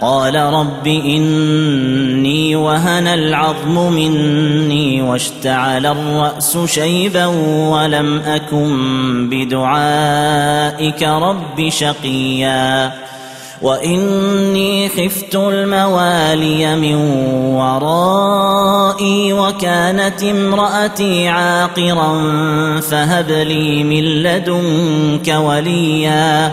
قال رب إني وهن العظم مني واشتعل الرأس شيبا ولم أكن بدعائك رب شقيا وإني خفت الموالي من ورائي وكانت امرأتي عاقرا فهب لي من لدنك وليا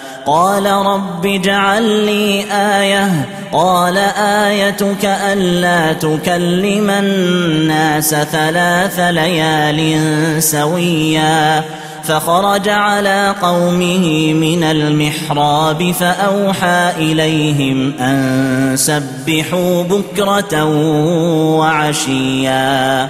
قال رب اجعل لي آية. قال آيتك ألا تكلم الناس ثلاث ليال سويا. فخرج على قومه من المحراب فأوحى إليهم أن سبحوا بكرة وعشيا.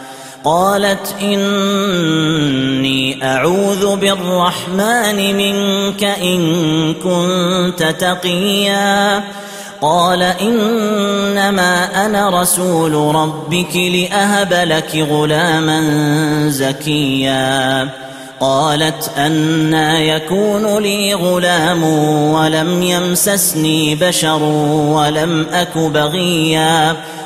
قالت إني أعوذ بالرحمن منك إن كنت تقيا. قال إنما أنا رسول ربك لأهب لك غلاما زكيا. قالت أنا يكون لي غلام ولم يمسسني بشر ولم أك بغيا.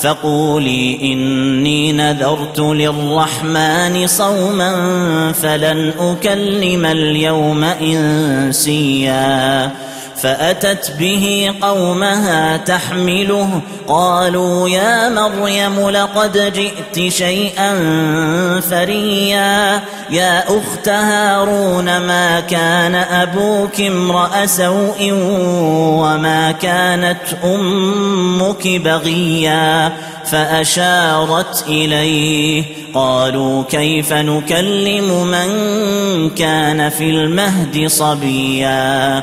فقولي إني نذرت للرحمن صوما فلن أكلم اليوم إنسيا. فأتت به قومها تحمله. قالوا يا مريم لقد جئت شيئا فريا. يا أخت هارون ما كان أبوك امرأ سوء وما كانت أمك بغيا؟ فأشارت إليه. قالوا كيف نكلم من كان في المهد صبيا؟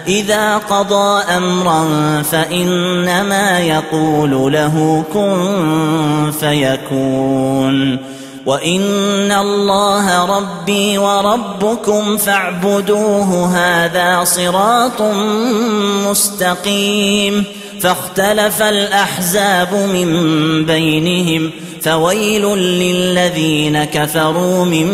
إذا قضى أمرا فإنما يقول له كن فيكون. وإن الله ربي وربكم فاعبدوه هذا صراط مستقيم. فاختلف الأحزاب من بينهم. فويل للذين كفروا من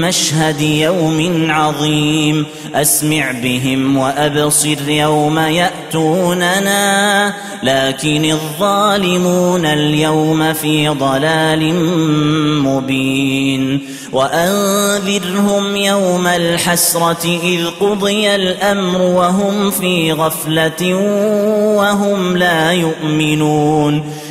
مشهد يوم عظيم. أسمع بهم وأبصر يوم يأتوننا. لكن الظالمون اليوم في ضلال مبين. وأنذرهم يوم الحسرة إذ قضي الأمر وهم في غفلة وهم لا يؤمنون.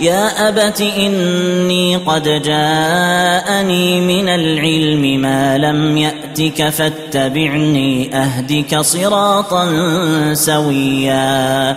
يا أبت إني قد جاءني من العلم ما لم يأتك فاتبعني أهدك صراطا سويا.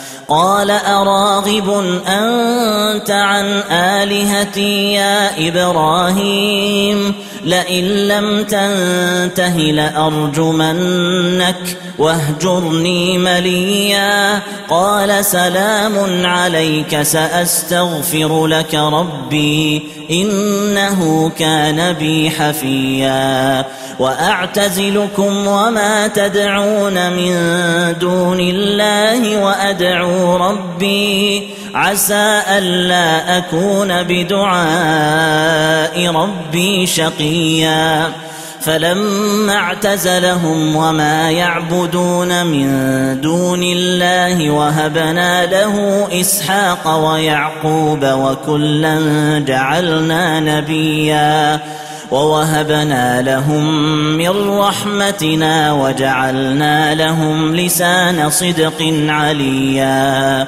قال أراغب أنت عن آلهتي يا إبراهيم؟ لئن لم تنته لأرجمنك واهجرني مليا. قال سلام عليك سأستغفر لك ربي إنه كان بي حفيا. وأعتزلكم وما تدعون من دون الله وأدعو ربي عسى ألا أكون بدعاء ربي شقيا فلما اعتزلهم وما يعبدون من دون الله وهبنا له إسحاق ويعقوب وكلا جعلنا نبيا ووهبنا لهم من رحمتنا وجعلنا لهم لسان صدق عليا.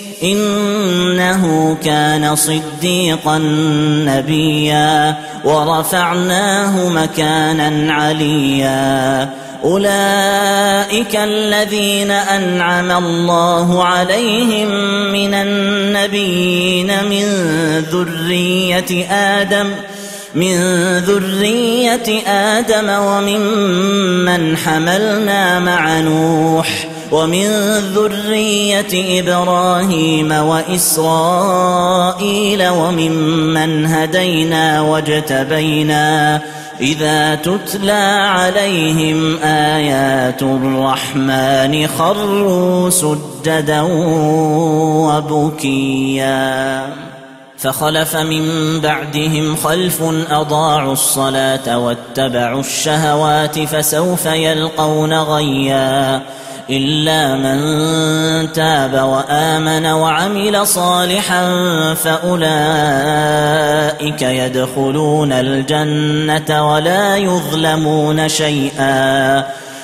إنه كان صديقا نبيا ورفعناه مكانا عليا. أولئك الذين أنعم الله عليهم من النبيين من ذرية آدم من ذرية آدم وممن حملنا مع نوح. ومن ذرية إبراهيم وإسرائيل وممن هدينا واجتبينا إذا تتلى عليهم آيات الرحمن خروا سجدا وبكيا فخلف من بعدهم خلف أضاعوا الصلاة واتبعوا الشهوات فسوف يلقون غيا إلا من تاب وآمن وعمل صالحا فأولئك يدخلون الجنة ولا يظلمون شيئا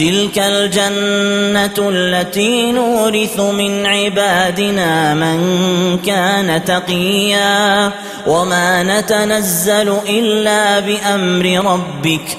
تلك الجنة التي نورث من عبادنا من كان تقيا وما نتنزل إلا بأمر ربك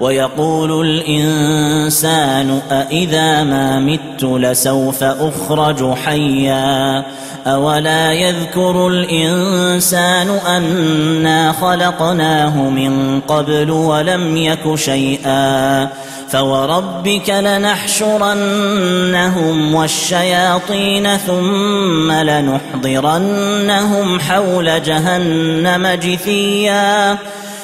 ويقول الإنسان أإذا ما مت لسوف أخرج حيا أولا يذكر الإنسان أنا خلقناه من قبل ولم يك شيئا فوربك لنحشرنهم والشياطين ثم لنحضرنهم حول جهنم جثيا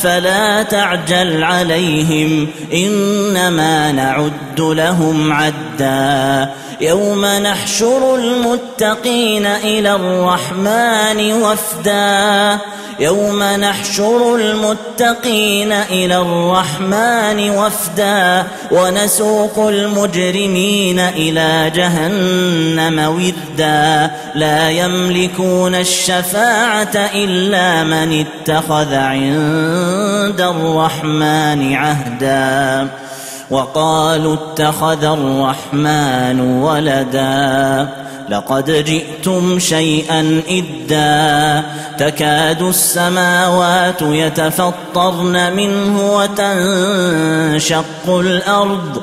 فلا تعجل عليهم إنما نعد لهم عدا يوم نحشر المتقين إلى الرحمن وفدا. يوم نحشر المتقين إلى الرحمن وفدا. ونسوق المجرمين إلى جهنم وردا لا يملكون الشفاعة إلا من اتخذ عند الرحمن عهدا. وقالوا اتخذ الرحمن ولدا لقد جئتم شيئا إدا تكاد السماوات يتفطرن منه وتنشق الأرض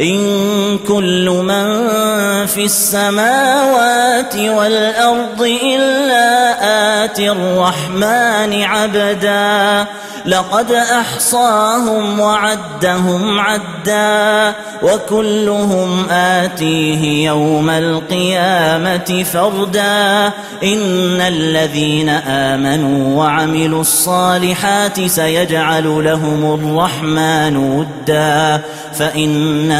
إن كل من في السماوات والأرض إلا آتي الرحمن عبدا. لقد أحصاهم وعدهم عدا وكلهم آتيه يوم القيامة فردا. إن الذين آمنوا وعملوا الصالحات سيجعل لهم الرحمن ودا.